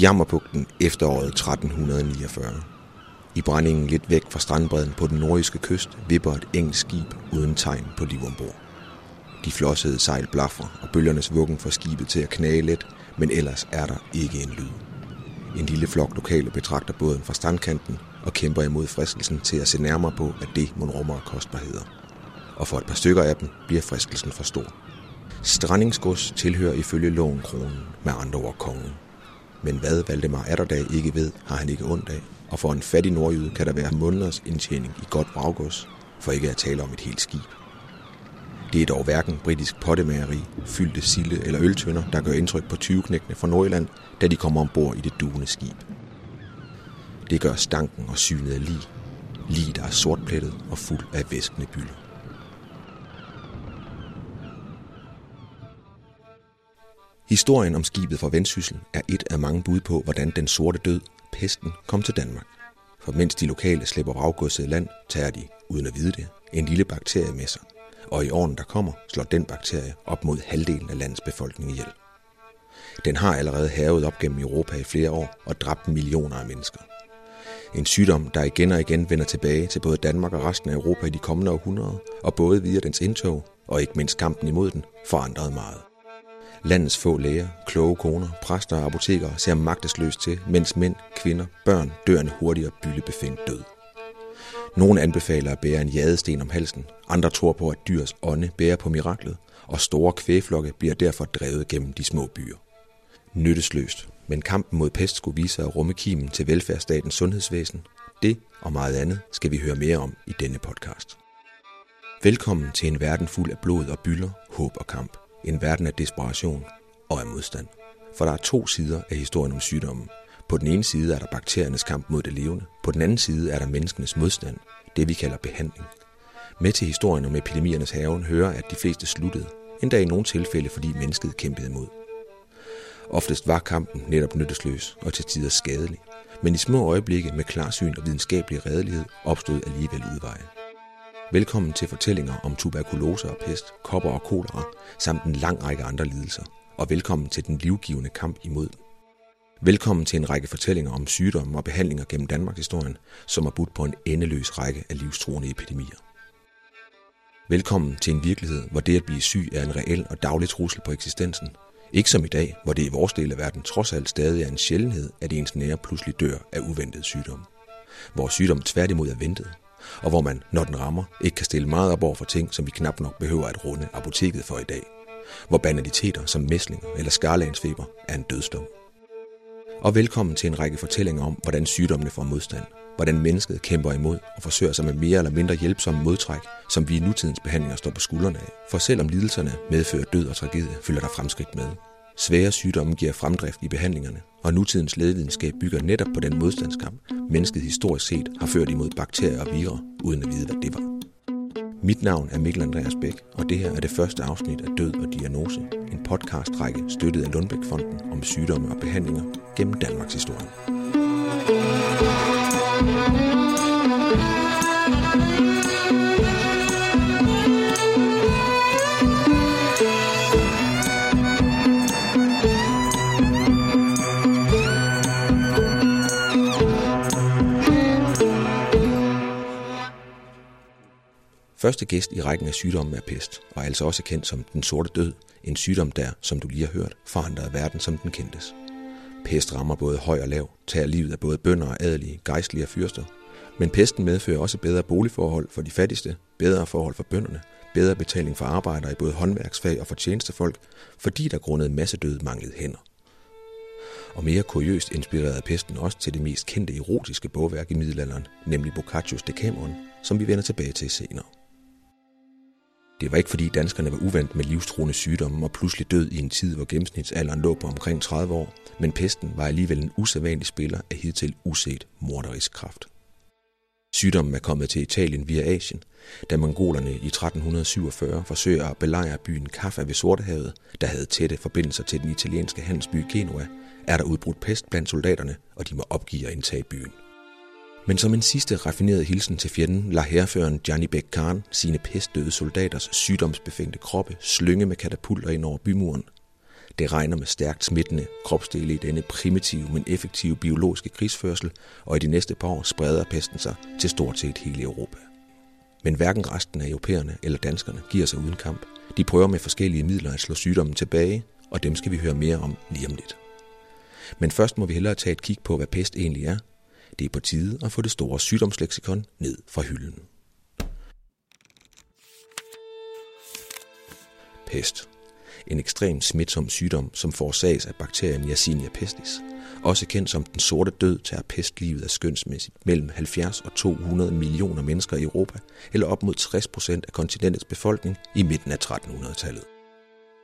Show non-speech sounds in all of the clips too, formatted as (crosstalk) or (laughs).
Jammerpugten efteråret 1349. I brændingen lidt væk fra strandbredden på den nordiske kyst vipper et engelsk skib uden tegn på liv ombord. De flossede sejl blaffer, og bølgernes vuggen får skibet til at knage let, men ellers er der ikke en lyd. En lille flok lokale betragter båden fra strandkanten og kæmper imod fristelsen til at se nærmere på, at det må rummer kostbarheder. Og for et par stykker af dem bliver fristelsen for stor. Strandingsgods tilhører ifølge loven kronen, med andre ord kongen. Men hvad Valdemar Atterdag ikke ved, har han ikke ondt af, og for en fattig nordjyde kan der være måneders indtjening i godt vraggods, for ikke at tale om et helt skib. Det er dog hverken britisk pottemageri, fyldte sille eller øltønder, der gør indtryk på 20 fra Nordjylland, da de kommer ombord i det duende skib. Det gør stanken og synet af lig. Lig, der er sortplettet og fuld af væskende bylder. Historien om skibet fra Vendsyssel er et af mange bud på, hvordan den sorte død, pesten, kom til Danmark. For mens de lokale slipper vraggodset land, tager de, uden at vide det, en lille bakterie med sig. Og i årene, der kommer, slår den bakterie op mod halvdelen af landets befolkning ihjel. Den har allerede havet op gennem Europa i flere år og dræbt millioner af mennesker. En sygdom, der igen og igen vender tilbage til både Danmark og resten af Europa i de kommende århundreder, og både via dens indtog og ikke mindst kampen imod den, forandrede meget. Landets få læger, kloge koner, præster og apotekere ser magtesløst til, mens mænd, kvinder, børn dør en hurtigere byllebefængt død. Nogle anbefaler at bære en jadesten om halsen, andre tror på, at dyrs ånde bærer på miraklet, og store kvægflokke bliver derfor drevet gennem de små byer. Nyttesløst, men kampen mod pest skulle vise at rumme kimen til velfærdsstatens sundhedsvæsen. Det og meget andet skal vi høre mere om i denne podcast. Velkommen til en verden fuld af blod og bylder, håb og kamp. En verden af desperation og af modstand. For der er to sider af historien om sygdommen. På den ene side er der bakteriernes kamp mod det levende. På den anden side er der menneskenes modstand, det vi kalder behandling. Med til historien om epidemiernes haven hører, at de fleste sluttede, endda i nogle tilfælde, fordi mennesket kæmpede imod. Oftest var kampen netop nyttesløs og til tider skadelig, men i små øjeblikke med klarsyn og videnskabelig redelighed opstod alligevel udveje. Velkommen til fortællinger om tuberkulose og pest, kopper og kolera, samt en lang række andre lidelser, og velkommen til den livgivende kamp imod dem. Velkommen til en række fortællinger om sygdomme og behandlinger gennem Danmarks historien, som er budt på en endeløs række af livstruende epidemier. Velkommen til en virkelighed, hvor det at blive syg er en reel og daglig trussel på eksistensen. Ikke som i dag, hvor det i vores del af verden trods alt stadig er en sjældenhed, at ens nære pludselig dør af uventet sygdom. Hvor sygdom tværtimod er ventet, og hvor man, når den rammer, ikke kan stille meget op over for ting, som vi knap nok behøver at runde apoteket for i dag. Hvor banaliteter som mæslinger eller skarlagensfeber er en dødsdom. Og velkommen til en række fortællinger om, hvordan sygdommene får modstand, hvordan mennesket kæmper imod og forsøger sig med mere eller mindre hjælpsomme modtræk, som vi i nutidens behandlinger står på skuldrene af. For selvom lidelserne medfører død og tragedie, følger der fremskridt med. Svære sygdomme giver fremdrift i behandlingerne, og nutidens lægevidenskab bygger netop på den modstandskamp, mennesket historisk set har ført imod bakterier og virer, uden at vide, hvad det var. Mit navn er Mikkel Andreas Bæk, og det her er det første afsnit af Død og Diagnose, en podcastrække støttet af Lundbækfonden om sygdomme og behandlinger gennem Danmarks historie. Første gæst i rækken af sygdommen er pest, og er altså også kendt som den sorte død, en sygdom der, som du lige har hørt, forandrede verden som den kendtes. Pest rammer både høj og lav, tager livet af både bønder og adelige, gejstlige og fyrster. Men pesten medfører også bedre boligforhold for de fattigste, bedre forhold for bønderne, bedre betaling for arbejdere i både håndværksfag og for tjenestefolk, fordi der grundet massedød manglede hænder. Og mere kuriøst inspirerede pesten også til det mest kendte erotiske bogværk i middelalderen, nemlig Boccaccio's Decameron, som vi vender tilbage til senere. Det var ikke fordi danskerne var uvant med livstruende sygdomme og pludselig død i en tid, hvor gennemsnitsalderen lå på omkring 30 år, men pesten var alligevel en usædvanlig spiller af hidtil uset morderisk kraft. Sygdommen er kommet til Italien via Asien, da mongolerne i 1347 forsøger at belejre byen Kaffa ved Sortehavet, der havde tætte forbindelser til den italienske handelsby Genua, er der udbrudt pest blandt soldaterne, og de må opgive at indtage byen. Men som en sidste raffineret hilsen til fjenden, lader herføren Gianni Bek Khan sine pestdøde soldaters sygdomsbefængte kroppe slynge med katapulter ind over bymuren. Det regner med stærkt smittende kropsdele i denne primitive, men effektive biologiske krigsførsel, og i de næste par år spreder pesten sig til stort set hele Europa. Men hverken resten af europæerne eller danskerne giver sig uden kamp. De prøver med forskellige midler at slå sygdommen tilbage, og dem skal vi høre mere om lige om lidt. Men først må vi hellere tage et kig på, hvad pest egentlig er. Det er på tide at få det store sygdomsleksikon ned fra hylden. Pest. En ekstrem smitsom sygdom, som forårsages af bakterien Yersinia pestis. Også kendt som den sorte død, tager pestlivet af skønsmæssigt mellem 70 og 200 millioner mennesker i Europa, eller op mod 60 procent af kontinentets befolkning i midten af 1300-tallet.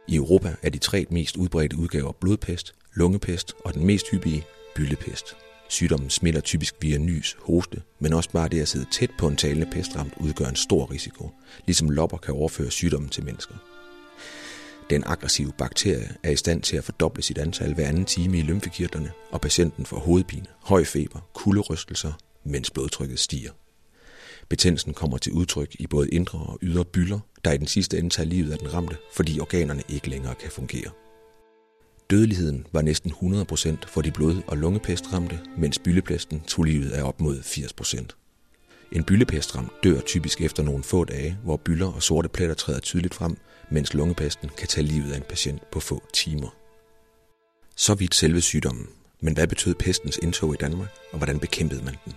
I Europa er de tre mest udbredte udgaver blodpest, lungepest og den mest hyppige byllepest. Sygdommen smitter typisk via nys, hoste, men også bare det at sidde tæt på en talende pestramt udgør en stor risiko, ligesom lopper kan overføre sygdommen til mennesker. Den aggressive bakterie er i stand til at fordoble sit antal hver anden time i lymfekirtlerne, og patienten får hovedpine, høj feber, kulderystelser, mens blodtrykket stiger. Betændelsen kommer til udtryk i både indre og ydre bylder, der i den sidste ende tager livet af den ramte, fordi organerne ikke længere kan fungere. Dødeligheden var næsten 100% for de blod- og lungepestramte, mens byllepesten tog livet af op mod 80%. En byllepestram dør typisk efter nogle få dage, hvor byller og sorte pletter træder tydeligt frem, mens lungepesten kan tage livet af en patient på få timer. Så vidt selve sygdommen. Men hvad betød pestens indtog i Danmark, og hvordan bekæmpede man den?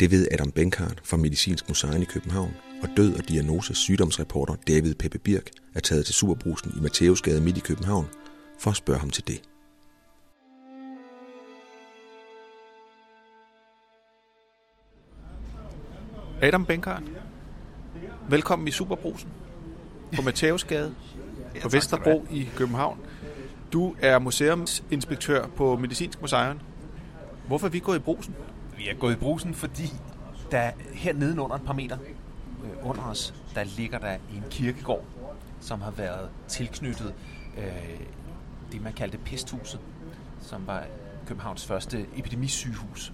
Det ved Adam Benkart fra Medicinsk Museum i København, og død og diagnose sygdomsreporter David Peppe Birk er taget til Superbrusen i Matteusgade midt i København for at spørge ham til det. Adam Benkart, velkommen i Superbrusen på Matteusgade på Vesterbro i København. Du er museumsinspektør på Medicinsk Museum. Hvorfor er vi gået i brusen? Vi er gået i brusen, fordi der her nedenunder et par meter øh, under os, der ligger der en kirkegård, som har været tilknyttet øh, det, man kaldte pesthuset, som var Københavns første epidemisygehus.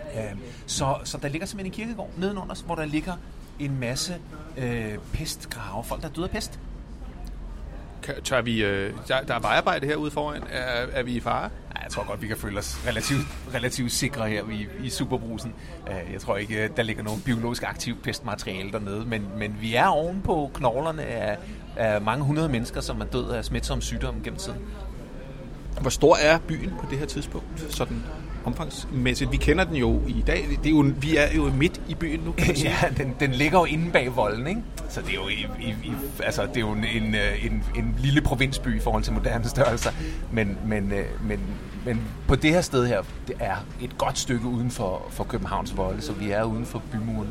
Øhm, så, så der ligger simpelthen en kirkegård nedenunder hvor der ligger en masse øh, pestgrave, folk der er døde af pest. Tør vi, øh, der, der er vejarbejde herude foran. Er, er vi i fare? Jeg tror godt, vi kan føle os relativt, relativt sikre her i, i Superbrusen. Øh, jeg tror ikke, øh, der ligger nogen biologisk aktiv pestmateriale dernede, men, men vi er oven på knoglerne af, af mange hundrede mennesker, som er døde af smitsomme sygdomme gennem tiden. Hvor stor er byen på det her tidspunkt? Sådan omfangsmæssigt. Vi kender den jo i dag. Det er jo, vi er jo midt i byen nu, kan (laughs) ja, den, den ligger jo inde bag volden, ikke? Så det er jo, i, i, i, altså, det er jo en, en, en, en lille provinsby i forhold til moderne størrelser. Men, men, øh, men, men på det her sted her, det er et godt stykke uden for, for Københavns volde, så vi er uden for bymuren.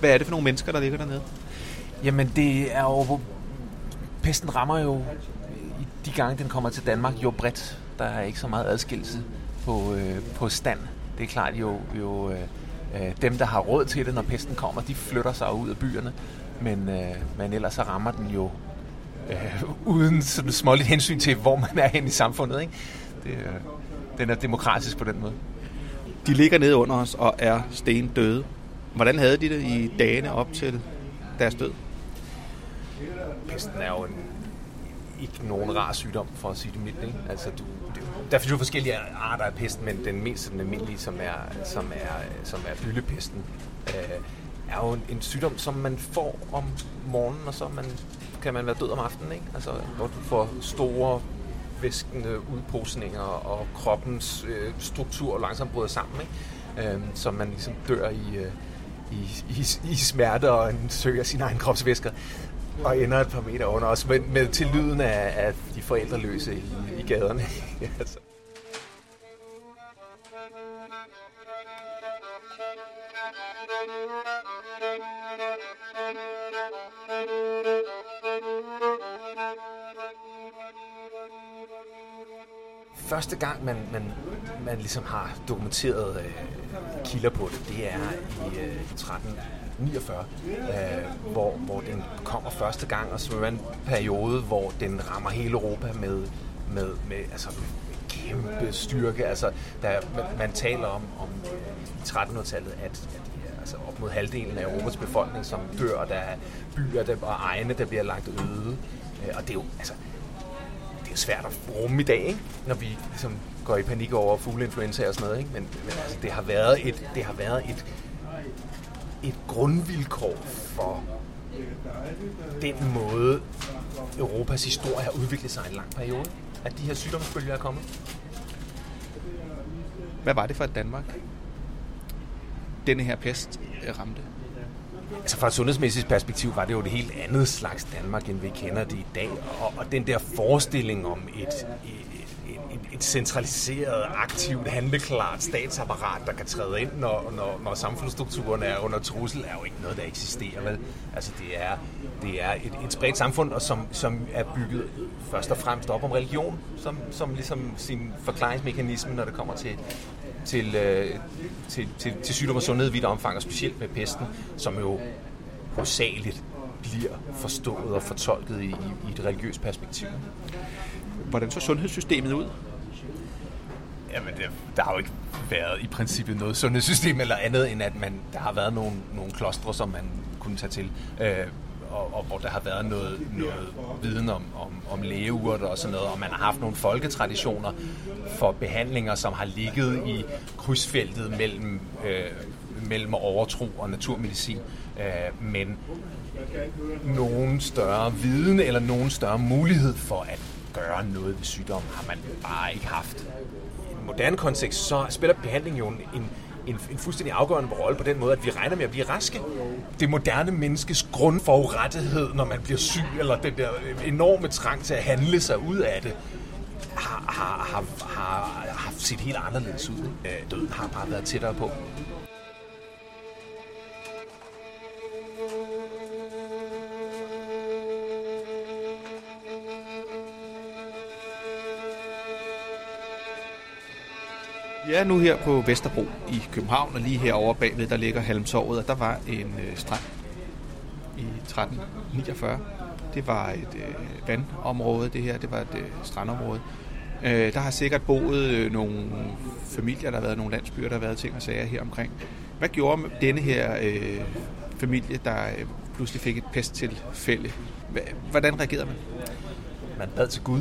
Hvad er det for nogle mennesker, der ligger dernede? Jamen, det er jo... Pesten rammer jo de gange, den kommer til Danmark, jo bredt. Der er ikke så meget adskillelse på, øh, på stand. Det er klart jo, jo øh, øh, dem, der har råd til det, når pesten kommer, de flytter sig ud af byerne. Men, øh, men ellers så rammer den jo øh, uden sådan småligt hensyn til, hvor man er hen i samfundet. Ikke? Det, øh, den er demokratisk på den måde. De ligger nede under os og er sten døde. Hvordan havde de det i dagene op til deres død? Pesten er jo en, ikke nogen rar sygdom, for at sige det mildt. Ikke? Altså, du, det, der findes jo forskellige arter af pest, men den mest den almindelige, som er, som er, som er byllepesten, øh, er jo en, en sygdom, som man får om morgenen, og så man, kan man være død om aftenen. Ikke? Altså, hvor du får store væskende udposninger, og kroppens øh, struktur langsomt bryder sammen, ikke? Øh, så man ligesom dør i, øh, i, i, i smerte og en søger sine egne kropsvæsker og ender et par meter under os, med, med til lyden af, af de forældreløse i, i gaderne. (laughs) altså. Første gang, man, man, man ligesom har dokumenteret øh, kilder på det, det er i øh, 49, øh, hvor, hvor den kommer første gang, og så er en periode, hvor den rammer hele Europa med, med, med, altså, kæmpe styrke. Altså, der, man, man taler om, om øh, i 1300-tallet, at, at altså op mod halvdelen af Europas befolkning, som dør, og der er byer der, og egne, der bliver lagt øde. Øh, og det er jo, altså, det er svært at rumme i dag, ikke? når vi ligesom går i panik over fugleinfluenza og sådan noget. Ikke? Men, men altså, det har været et, det har været et, et grundvilkår for den måde, Europas historie har udviklet sig en lang periode, at de her sygdomsbølger er kommet. Hvad var det for et Danmark, denne her pest øh, ramte? Altså fra et sundhedsmæssigt perspektiv var det jo et helt andet slags Danmark, end vi kender det i dag. Og, og den der forestilling om et, et, et, et centraliseret, aktivt, handleklart statsapparat, der kan træde ind, når, når, når samfundsstrukturen er under trussel, er jo ikke noget, der eksisterer. Vel? Altså det er, det er et, et spredt samfund, og som, som er bygget først og fremmest op om religion, som, som ligesom sin forklaringsmekanisme, når det kommer til, til, øh, til, til, til sygdom og sundhed i vidt omfang, og specielt med pesten, som jo hovedsageligt bliver forstået og fortolket i, i, i et religiøst perspektiv. Hvordan så sundhedssystemet ud? Jamen, det, der har jo ikke været i princippet noget sundhedssystem eller andet, end at man, der har været nogle, nogle klostre, som man kunne tage til. Øh, og, og hvor der har været noget, noget viden om, om, om lægeurter og sådan noget, og man har haft nogle folketraditioner for behandlinger, som har ligget i krydsfeltet mellem, øh, mellem overtro og naturmedicin. Øh, men nogen større viden eller nogen større mulighed for at gøre noget ved sygdommen har man bare ikke haft. I en moderne kontekst, så spiller behandling jo en, en, en fuldstændig afgørende rolle på den måde, at vi regner med at blive raske. Det moderne menneskes grundforurettighed, når man bliver syg, eller den der enorme trang til at handle sig ud af det, har, har, har, har, har set helt anderledes ud. Øh, døden har bare været tættere på. Vi er nu her på Vesterbro i København, og lige herovre bagved, der ligger Halmtorvet, og der var en øh, strand i 1349. Det var et øh, vandområde, det her, det var et øh, strandområde. Øh, der har sikkert boet øh, nogle familier, der har været nogle landsbyer, der har været ting og sager her omkring. Hvad gjorde denne her øh, familie, der øh, pludselig fik et pesttilfælde? Hvordan reagerede man? Man bad til Gud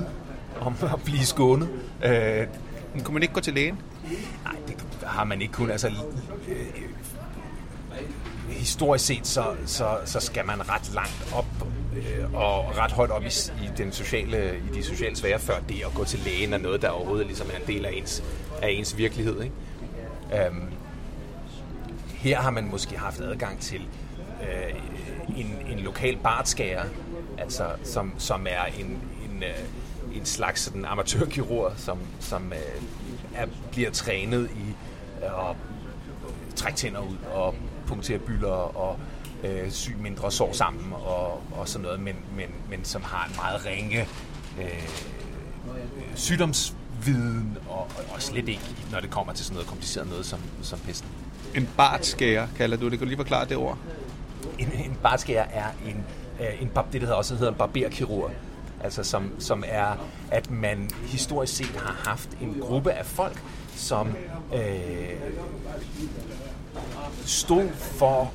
om at blive skånet. Øh, Men kunne man ikke gå til lægen? Nej, det har man ikke kun. Altså, øh, øh, historisk set, så, så, så skal man ret langt op øh, og ret højt op i, i, den sociale, i de sociale sfære, før det at gå til lægen er noget, der overhovedet ligesom er en del af ens, af ens virkelighed. Ikke? Øhm, her har man måske haft adgang til øh, en, en lokal bartskærer, altså, som, som er en, en, øh, en slags sådan amatørkirurg, som, som øh, er, bliver trænet i at trække tænder ud og punktere bylder og øh, sy mindre sår sammen og, og sådan noget, men, men, men som har en meget ringe øh, sygdomsviden og, og slet ikke, når det kommer til sådan noget kompliceret noget som, som pesten. En bartskærer, kalder du det. Kan du lige forklare det ord? En, en bartskærer er en, øh, en, det, der også hedder en barberkirurg. Altså som, som er, at man historisk set har haft en gruppe af folk, som øh, stod for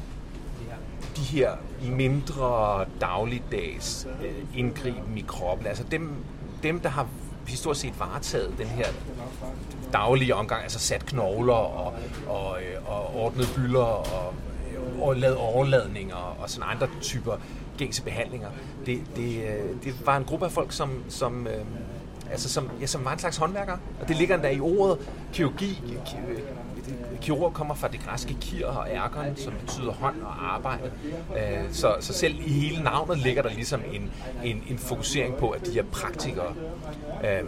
de her mindre dagligdags øh, indgriben i kroppen. Altså dem, dem, der har historisk set varetaget den her daglige omgang, altså sat knogler og, og, øh, og ordnet bylder og, og lavet overladninger og sådan andre typer gængse behandlinger. Det, det, øh, det var en gruppe af folk, som, som, øh, altså som, ja, som var en slags håndværkere. Og det ligger endda i ordet kirurgi. Øh, kirurg kommer fra det græske kir og ærkeren, som betyder hånd og arbejde. Øh, så, så selv i hele navnet ligger der ligesom en, en, en fokusering på, at de er praktikere. Øh,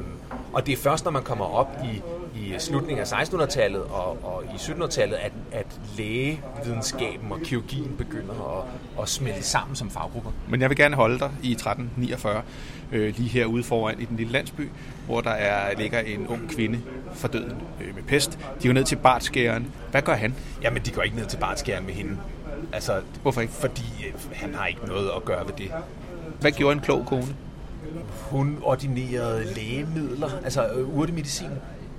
og det er først, når man kommer op i, i slutningen af 1600-tallet og, og i 1700-tallet, at, at lægevidenskaben og kirurgien begynder at, at smelte sammen som faggrupper. Men jeg vil gerne holde dig i 1349, øh, lige herude foran i den lille landsby, hvor der er, ligger en ung kvinde for døden øh, med pest. De går ned til bartskæren. Hvad gør han? Jamen, de går ikke ned til bartskæren med hende. Altså, Hvorfor ikke? Fordi øh, han har ikke noget at gøre ved det. Hvad gjorde en klog kone? Hun ordinerede lægemidler, altså øh, urtemedicin,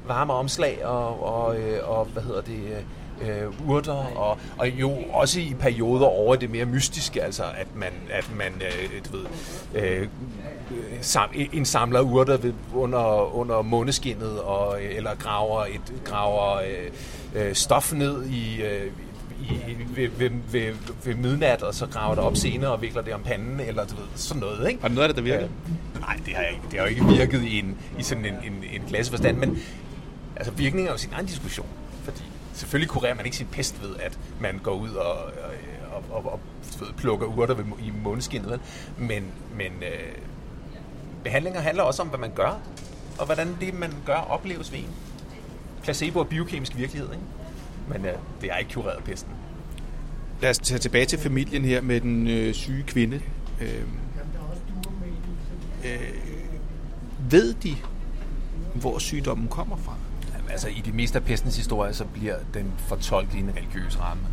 varme omslag og, og, øh, og hvad hedder det, øh, urter, og, og jo også i perioder over det mere mystiske, altså at man, at man øh, du ved, øh, sam, indsamler urter ved, under, under måneskinnet, og, eller graver, et, graver øh, øh, stof ned i, øh, i, ved, ved, ved, ved midnat, og så graver det op senere og vikler det om panden, eller du ved, sådan noget. Ikke? Har noget af det, der virker? Øh, nej, det har, ikke, det har jo ikke virket i, en, i sådan en, en, en klasseforstand, men altså, virkningen er jo sin egen diskussion. Fordi selvfølgelig kurerer man ikke sin pest ved, at man går ud og, øh, og, og, og ved, plukker urter ved, i måneskinnet, men, men øh, behandlinger handler også om, hvad man gør, og hvordan det, man gør, opleves ved en. Placebo er biokemisk virkelighed, ikke? men øh, det er ikke kureret pesten. Lad os tage tilbage til familien her med den øh, syge kvinde. Øh, øh, ved de, hvor sygdommen kommer fra? Altså, i det meste af pestens historie, så bliver den fortolket i en religiøs ramme.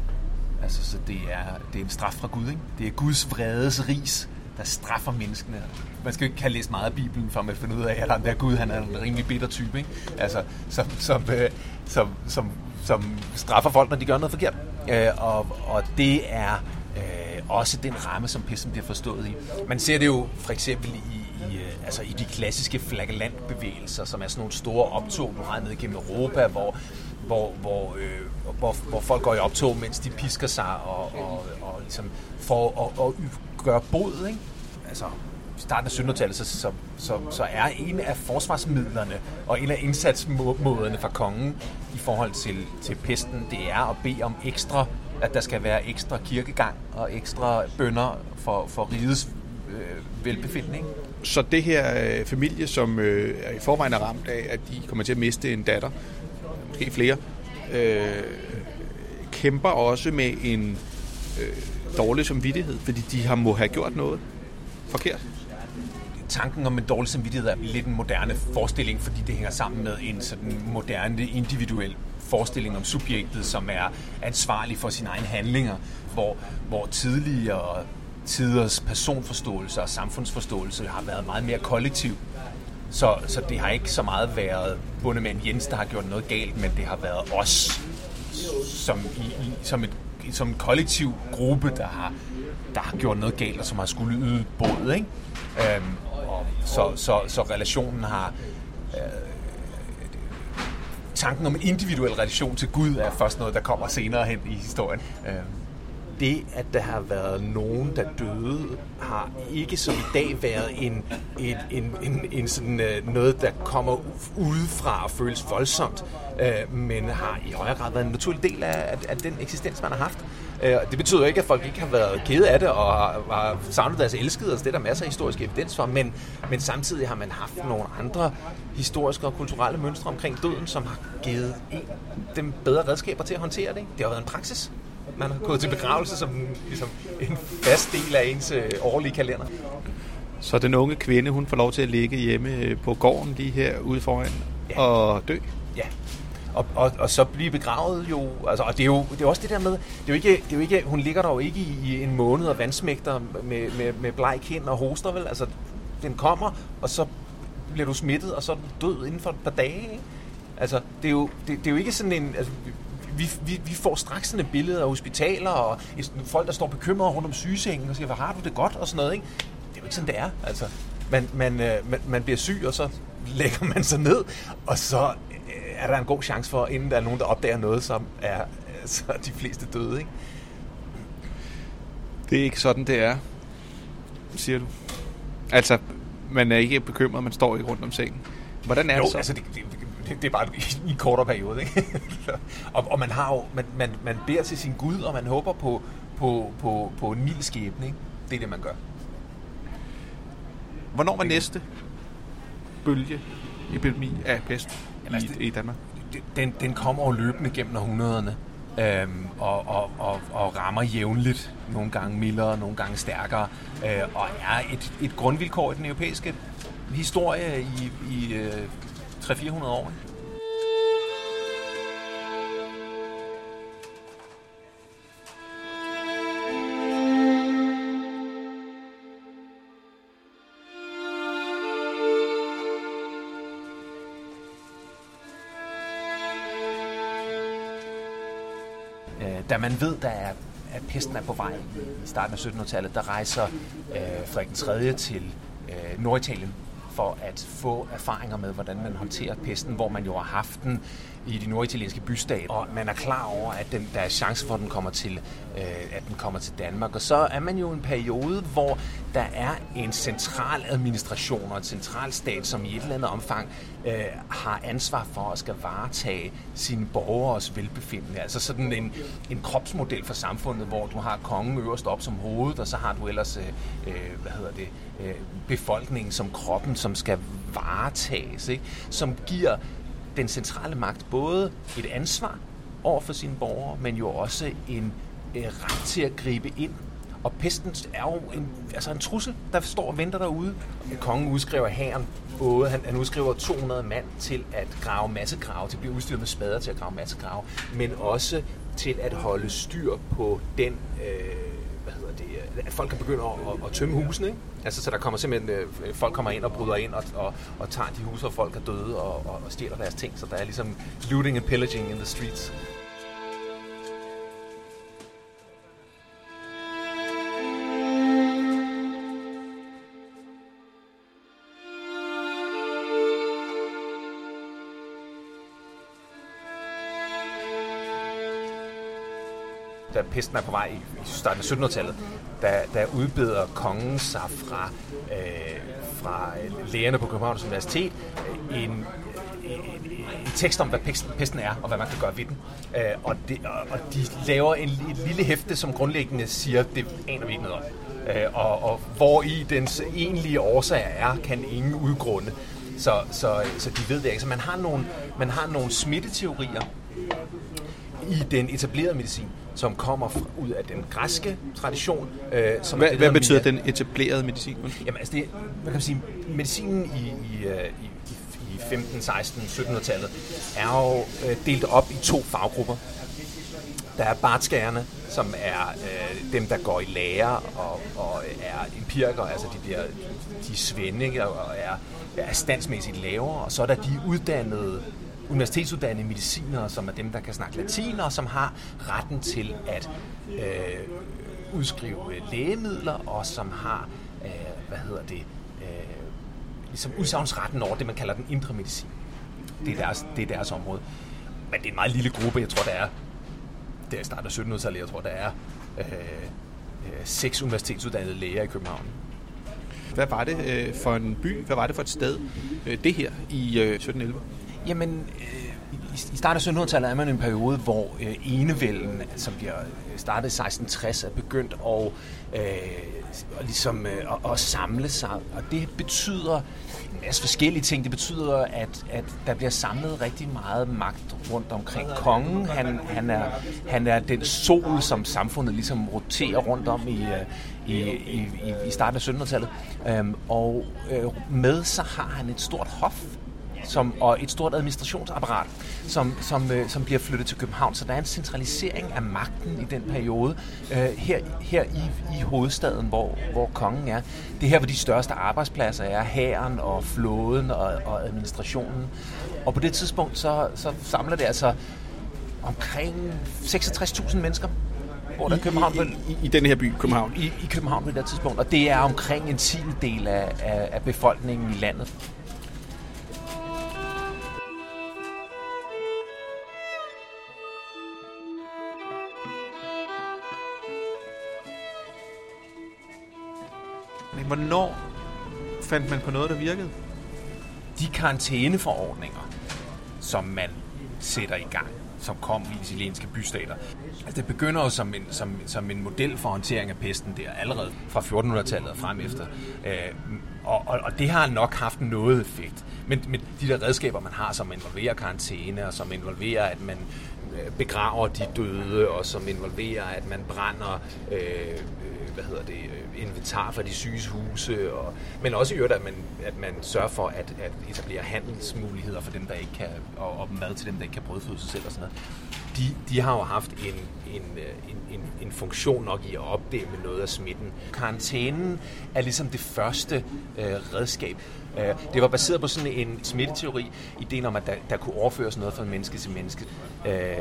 Altså, så det er, det er en straf fra Gud, ikke? Det er Guds vredes ris, der straffer menneskene. Man skal jo ikke have læst meget af Bibelen, for at finde ud af, at der Gud, han er en rimelig bitter type, ikke? Altså, som, som, øh, som, som som straffer folk, når de gør noget forkert. Øh, og, og det er øh, også den ramme, som pesten bliver forstået i. Man ser det jo for eksempel i, i, øh, altså i de klassiske flagellantbevægelser, som er sådan nogle store optog, du har ned gennem Europa, hvor, hvor, hvor, øh, hvor, hvor folk går i optog, mens de pisker sig og, og, og ligesom for at, at gøre bod. Ikke? Altså, starten af 1700-tallet, så, så, så, så er en af forsvarsmidlerne og en af indsatsmåderne fra kongen i forhold til, til pesten, det er at bede om ekstra, at der skal være ekstra kirkegang og ekstra bønder for, for rigets øh, velbefindning. Så det her øh, familie, som øh, er i forvejen er ramt af, at de kommer til at miste en datter, måske flere, øh, kæmper også med en øh, dårlig samvittighed, fordi de har må have gjort noget forkert. Tanken om en dårlig samvittighed er lidt en moderne forestilling, fordi det hænger sammen med en sådan moderne individuel forestilling om subjektet, som er ansvarlig for sine egne handlinger, hvor, hvor tidligere tiders personforståelse og samfundsforståelse har været meget mere kollektiv. Så, så det har ikke så meget været bundemand Jens, der har gjort noget galt, men det har været os som, i, i, som, et, som en kollektiv gruppe, der har, der har gjort noget galt, og som har skulle yde båd. Ikke? Øhm, så, så, så relationen har... Øh, tanken om en individuel relation til Gud er først noget, der kommer senere hen i historien. Øhm det, at der har været nogen, der døde, har ikke som i dag været en, en, en, en, en sådan, øh, noget, der kommer udefra og føles voldsomt, øh, men har i højere grad været en naturlig del af, af, den eksistens, man har haft. Øh, det betyder ikke, at folk ikke har været kede af det og har, har savnet deres elskede, og det er der masser af historisk evidens for, men, men samtidig har man haft nogle andre historiske og kulturelle mønstre omkring døden, som har givet dem bedre redskaber til at håndtere det. Det har været en praksis. Man har gået til begravelse som ligesom en fast del af ens øh, årlige kalender. Så den unge kvinde, hun får lov til at ligge hjemme øh, på gården lige her ude foran ja. og dø? Ja, og, og, og så blive begravet jo, altså, og det er jo det er også det der med, det er jo ikke, det er jo ikke hun ligger der jo ikke i, i en måned og vandsmægter med, med, med bleg kind og hoster, vel? Altså, den kommer, og så bliver du smittet, og så er du død inden for et par dage, ikke? Altså, det er jo, det, det er jo ikke sådan en, altså, vi, vi, vi får straks sådan et billede af hospitaler, og folk, der står bekymrede rundt om sygesengen, og siger, hvad har du det godt, og sådan noget, ikke? Det er jo ikke sådan, det er, altså. Man, man, øh, man, man bliver syg, og så lægger man sig ned, og så er der en god chance for, inden der er nogen, der opdager noget, som er så er de fleste døde, ikke? Det er ikke sådan, det er, siger du. Altså, man er ikke bekymret, man står ikke rundt om sengen. Hvordan er jo, det så? altså, det, det, det, det er bare i en kortere periode, ikke? (laughs) og, og man har jo, man, man, man beder til sin Gud, og man håber på, på, på, på en mild skæbne, ikke? Det er det, man gør. Hvornår var næste bølge epidemi af pest? Jamen, i, altså, i Danmark? Den, den kommer jo løbende gennem århundrederne. Øhm, og, og, og, og rammer jævnligt, nogle gange mildere, nogle gange stærkere, øh, og er et, et grundvilkår i den europæiske historie i, i øh, 300-400 år. Ikke? Øh, da man ved, der er, at pesten er på vej i starten af 1700-tallet, der rejser øh, Frederik 3. til øh, Norditalien for at få erfaringer med, hvordan man håndterer pesten, hvor man jo har haft den i de norditalienske bystater, og man er klar over, at den, der er chance for, at den kommer til, øh, at den kommer til Danmark. Og så er man jo en periode, hvor der er en central administration og en central stat, som i et eller andet omfang øh, har ansvar for at skal varetage sine borgers velbefindende. Altså sådan en, en kropsmodel for samfundet, hvor du har kongen øverst op som hovedet, og så har du ellers øh, øh hvad hedder det, øh, befolkningen som kroppen, som skal varetages, ikke? som giver den centrale magt både et ansvar over for sine borgere, men jo også en øh, ret til at gribe ind. Og pesten er jo en, altså en trussel, der står og venter derude. Kongen udskriver hæren både, han, han udskriver 200 mand til at grave massegrave, til at blive udstyret med spader til at grave massegrave, men også til at holde styr på den øh, at folk kan begynde at, at, at tømme husene. Ikke? Altså, så der kommer simpelthen, øh, folk kommer ind og bryder ind og, og, og tager de huse, hvor folk er døde og, og, og stjæler deres ting. Så der er ligesom looting and pillaging in the streets. Da pesten er på vej i starten af 1700-tallet, der, der udbeder kongen sig fra, øh, fra øh, lægerne på Københavns Universitet øh, øh, en, en, en tekst om, hvad pesten er, og hvad man kan gøre ved den. Øh, og, det, og de laver en, et lille hæfte, som grundlæggende siger, det aner vi ikke noget om. Øh, og, og hvor i dens egentlige årsager er, kan ingen udgrunde. Så, så, så de ved det ikke. Så man har nogle, man har nogle smitteteorier i den etablerede medicin, som kommer fra, ud af den græske tradition. Øh, som hvad, hvad betyder den etablerede medicin? Jamen altså, det, man kan sige, medicinen i, i, øh, i, i 15, 16, 1700-tallet er jo øh, delt op i to faggrupper. Der er bartskærerne, som er øh, dem, der går i lære og, og er empirikere, altså de, bliver, de svende og er, er standsmæssigt lavere, og så er der de uddannede universitetsuddannede medicinere, som er dem, der kan snakke latin, og som har retten til at øh, udskrive øh, lægemidler, og som har, øh, hvad hedder det, øh, ligesom udsagnsretten over det, man kalder den indre medicin. Det er deres, det er deres område. Men det er en meget lille gruppe. Jeg tror, der er, det er starten af 1700-tallet, jeg tror, der er øh, øh, seks universitetsuddannede læger i København. Hvad var det øh, for en by, hvad var det for et sted, øh, det her i øh, 1711? Jamen, øh, i starten af 1700-tallet er man i en periode, hvor øh, enevælden, som bliver øh, startet i 1660, er begyndt at, øh, ligesom, øh, at, at samle sig. Og det betyder en masse forskellige ting. Det betyder, at, at der bliver samlet rigtig meget magt rundt omkring kongen. Han, han, er, han er den sol, som samfundet ligesom roterer rundt om i, øh, i, i, i starten af 1700-tallet. Øhm, og øh, med så har han et stort hof, som, og et stort administrationsapparat, som, som, øh, som bliver flyttet til København. Så der er en centralisering af magten i den periode øh, her, her i, i hovedstaden, hvor, hvor kongen er. Det er her, hvor de største arbejdspladser er, hæren og flåden og, og administrationen. Og på det tidspunkt, så, så samler det altså omkring 66.000 mennesker hvor der I, København i, i, i den her by, København? I, i København på det tidspunkt, og det er omkring en tiende del af, af, af befolkningen i landet. Hvornår fandt man på noget, der virkede? De karantæneforordninger, som man sætter i gang, som kom i de italienske bystater. Altså, det begynder jo som en, som, som en model for håndtering af pesten der, allerede fra 1400-tallet og frem efter. Øh, og, og, og det har nok haft noget effekt. Men, men de der redskaber, man har, som involverer karantæne, og som involverer, at man øh, begraver de døde, og som involverer, at man brænder øh, hvad hedder det, øh, inventar for de syges huse, og, men også i øvrigt, at man, at man sørger for at, at etablere handelsmuligheder for dem, der ikke kan, og, og mad til dem, der ikke kan brødføde sig selv og sådan noget. De, de har jo haft en, en, øh, en, en, en funktion nok i at opdæmme noget af smitten. Karantænen er ligesom det første øh, redskab. Øh, det var baseret på sådan en smitteteori, ideen om, at der, der kunne overføres noget fra menneske til menneske. Øh,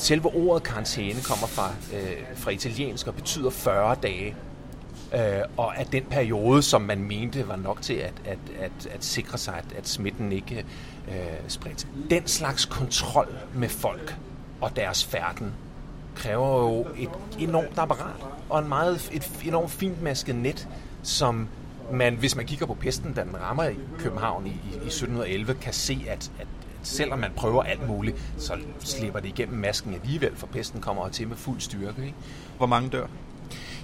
selve ordet karantæne kommer fra, øh, fra italiensk og betyder 40 dage. Øh, og at den periode, som man mente var nok til at, at, at, at sikre sig, at, at smitten ikke øh, spredte. Den slags kontrol med folk og deres færden kræver jo et enormt apparat og en meget, et enormt fint masket net, som man, hvis man kigger på pesten, da den rammer i København i, i, i 1711, kan se, at, at selvom man prøver alt muligt, så slipper det igennem masken alligevel, for pesten kommer til med fuld styrke. Ikke? Hvor mange dør?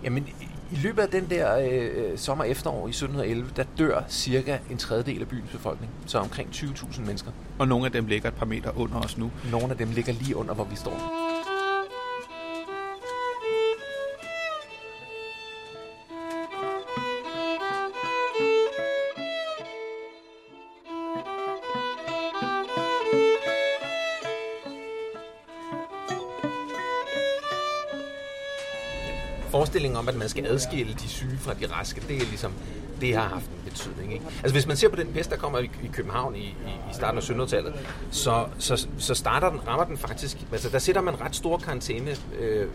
Jamen, i løbet af den der øh, sommer-efterår i 1711, der dør cirka en tredjedel af byens befolkning, så omkring 20.000 mennesker. Og nogle af dem ligger et par meter under os nu. Nogle af dem ligger lige under, hvor vi står. Forestillingen om, at man skal adskille de syge fra de raske, det er ligesom, det har haft en betydning. Ikke? Altså hvis man ser på den pest, der kommer i, i København i, i, i starten af 1700-tallet, så, så, så starter den, rammer den faktisk, altså der sætter man ret stor karantæne, øh,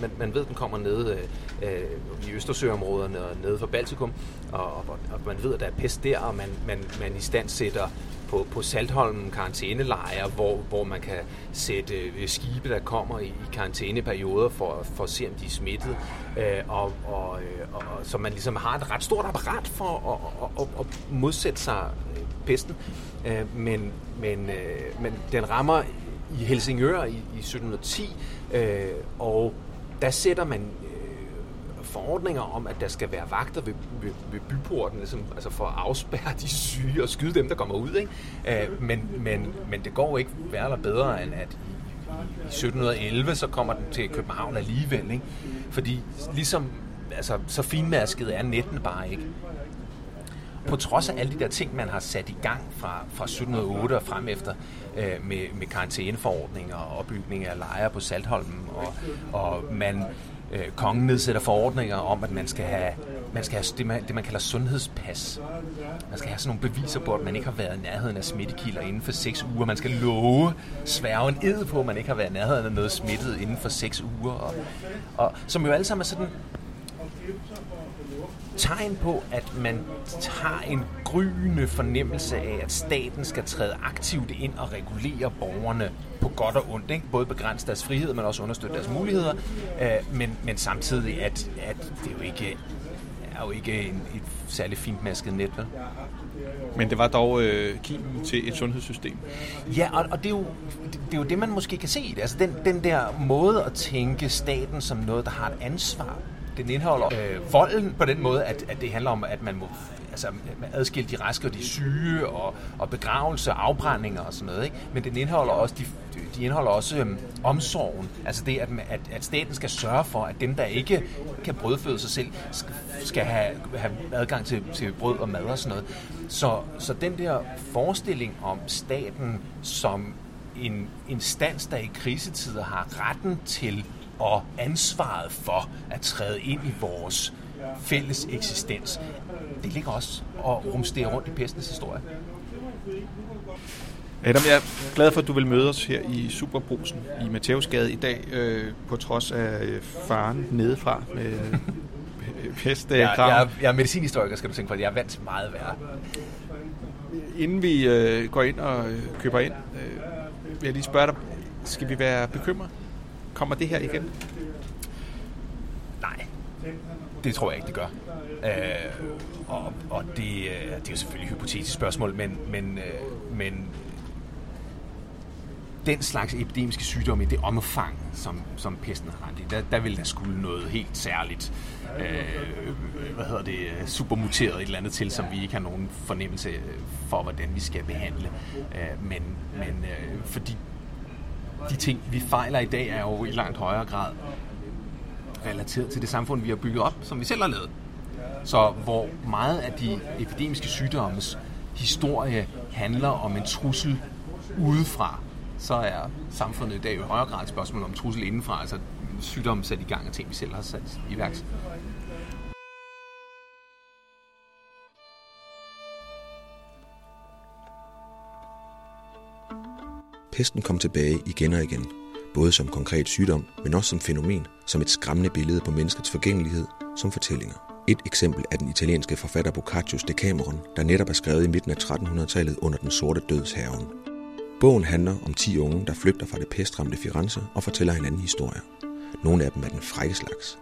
man, man ved, den kommer ned øh, øh i Østersøområderne og nede for Baltikum, og, og, og man ved, at der er pest der, og man, man, man i stand sætter på, på Saltholm karantænelejre, hvor, hvor man kan sætte øh, skibe, der kommer i, i karantæneperioder for, for at se, om de er smittet. Øh, og, og, øh, og, så man ligesom har et ret stort apparat for at, at, at, at modsætte sig øh, pesten. Øh, men, men, øh, men den rammer i Helsingør i, i 1710, øh, og der sætter man forordninger om, at der skal være vagter ved, ved, ved byporten, ligesom, altså for at afspærre de syge og skyde dem, der kommer ud. Ikke? Øh, men, men, men det går ikke værre eller bedre, end at i 1711, så kommer den til København alligevel. Ikke? Fordi ligesom, altså, så finmasket er netten bare ikke. På trods af alle de der ting, man har sat i gang fra, fra 1708 og frem efter, øh, med, med karantæneforordninger og opbygning af lejre på Saltholmen, og, og man øh, kongen nedsætter forordninger om, at man skal have, man skal have det, man, det, man kalder sundhedspas. Man skal have sådan nogle beviser på, at man ikke har været i nærheden af smittekilder inden for 6 uger. Man skal love, sværge en ed på, at man ikke har været i nærheden af noget smittet inden for 6 uger. Og, og, som jo alle sammen er sådan tegn på, at man tager en gryende fornemmelse af, at staten skal træde aktivt ind og regulere borgerne på godt og ondt. Ikke? Både begrænse deres frihed, men også understøtte deres muligheder. Øh, men, men samtidig, at, at det jo ikke er jo ikke en, et særligt fint masket net, vel? Men det var dog øh, kimen til et sundhedssystem. Ja, og, og det, er jo, det, det er jo det, man måske kan se i det. Altså den, den der måde at tænke staten som noget, der har et ansvar den indeholder øh, volden på den måde, at, at det handler om, at man må altså, adskille de raske og de syge, og, og begravelse, afbrændinger og sådan noget. Ikke? Men den indeholder også, de, de indeholder også øhm, omsorgen. Altså det, at, at, at staten skal sørge for, at dem, der ikke kan brødføde sig selv, skal, skal have, have adgang til, til brød og mad og sådan noget. Så, så den der forestilling om staten som en instans, der i krisetider har retten til og ansvaret for at træde ind i vores fælles eksistens, det ligger også og rumsterer rundt i pestens historie. Adam, jeg er glad for, at du vil møde os her i Superbrusen i Matthæusgade i dag, øh, på trods af øh, faren nedefra med øh, pest. Øh, jeg, jeg, jeg er medicinhistoriker, skal du tænke på. Jeg er vant til meget værre. Inden vi øh, går ind og køber ind, øh, vil jeg lige spørge dig, skal vi være bekymret? Kommer det her igen? Nej, det tror jeg ikke, det gør. Øh, og og det, øh, det er jo selvfølgelig et hypotetisk spørgsmål, men, men, øh, men den slags epidemiske sygdomme i det omfang, som, som pesten har ramt i, der, der vil der skulle noget helt særligt, øh, hvad hedder det, supermuteret et eller andet til, som vi ikke har nogen fornemmelse for, hvordan vi skal behandle. Øh, men men øh, fordi de ting, vi fejler i dag, er jo i langt højere grad relateret til det samfund, vi har bygget op, som vi selv har lavet. Så hvor meget af de epidemiske sygdommes historie handler om en trussel udefra, så er samfundet i dag i højere grad et spørgsmål om trussel indenfra, altså sygdomme sat i gang af ting, vi selv har sat i værk. Pesten kom tilbage igen og igen, både som konkret sygdom, men også som fænomen, som et skræmmende billede på menneskets forgængelighed som fortællinger. Et eksempel er den italienske forfatter Boccaccio's Decameron, der netop er skrevet i midten af 1300-tallet under den sorte dødshaven. Bogen handler om 10 unge, der flygter fra det pestramte Firenze og fortæller hinanden historier. Nogle af dem er den frække slags.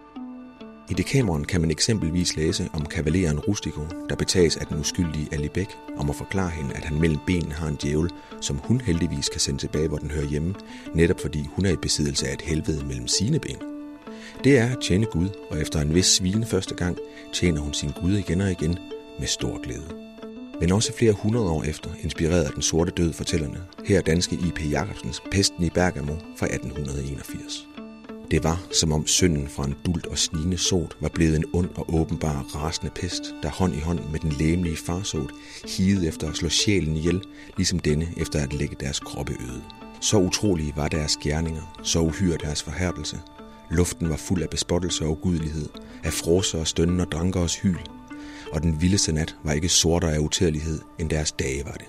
I Dekameron kan man eksempelvis læse om kavaleren Rustico, der betages af den uskyldige Alibek om at forklare hende, at han mellem benene har en djævel, som hun heldigvis kan sende tilbage, hvor den hører hjemme, netop fordi hun er i besiddelse af et helvede mellem sine ben. Det er at tjene Gud, og efter en vis svine første gang, tjener hun sin Gud igen og igen med stor glæde. Men også flere hundrede år efter, inspireret af den sorte død fortællerne, her danske I.P. Jacobsens Pesten i Bergamo fra 1881. Det var, som om synden fra en dult og snigende sot var blevet en ond og åbenbar rasende pest, der hånd i hånd med den læmelige farsot higede efter at slå sjælen ihjel, ligesom denne efter at lægge deres kroppe øde. Så utrolige var deres gerninger, så uhyre deres forhærdelse. Luften var fuld af bespottelse og ugudelighed, af froser og stønnen og drankers hyl, og den vildeste nat var ikke sortere af utærlighed, end deres dage var det.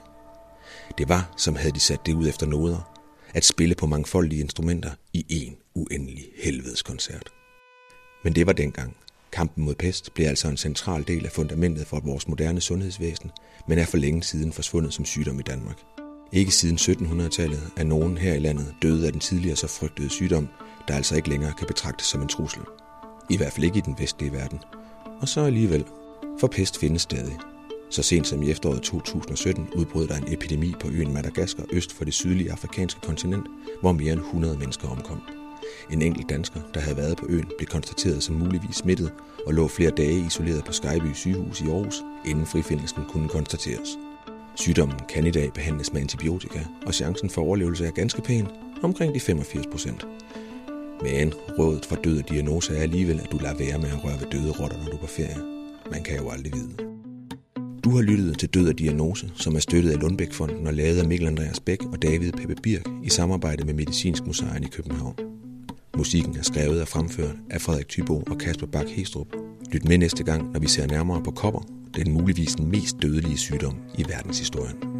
Det var, som havde de sat det ud efter noder, at spille på mangfoldige instrumenter i en uendelig helvedeskoncert. Men det var dengang. Kampen mod pest blev altså en central del af fundamentet for vores moderne sundhedsvæsen, men er for længe siden forsvundet som sygdom i Danmark. Ikke siden 1700-tallet er nogen her i landet døde af den tidligere så frygtede sygdom, der altså ikke længere kan betragtes som en trussel. I hvert fald ikke i den vestlige verden. Og så alligevel, for pest findes stadig. Så sent som i efteråret 2017 udbrød der en epidemi på øen Madagaskar øst for det sydlige afrikanske kontinent, hvor mere end 100 mennesker omkom. En enkelt dansker, der havde været på øen, blev konstateret som muligvis smittet og lå flere dage isoleret på Skyby sygehus i Aarhus, inden frifindelsen kunne konstateres. Sygdommen kan i dag behandles med antibiotika, og chancen for overlevelse er ganske pæn, omkring de 85 procent. Men rådet for død diagnose er alligevel, at du lader være med at røre ved døde rotter, når du er på ferie. Man kan jo aldrig vide. Du har lyttet til Død og Diagnose, som er støttet af Lundbækfonden og lavet af Mikkel Andreas Bæk og David Peppe Birk i samarbejde med Medicinsk Museum i København. Musikken er skrevet og fremført af Frederik Thybo og Kasper Bak Hestrup. Lyt med næste gang, når vi ser nærmere på kopper, den muligvis den mest dødelige sygdom i verdenshistorien.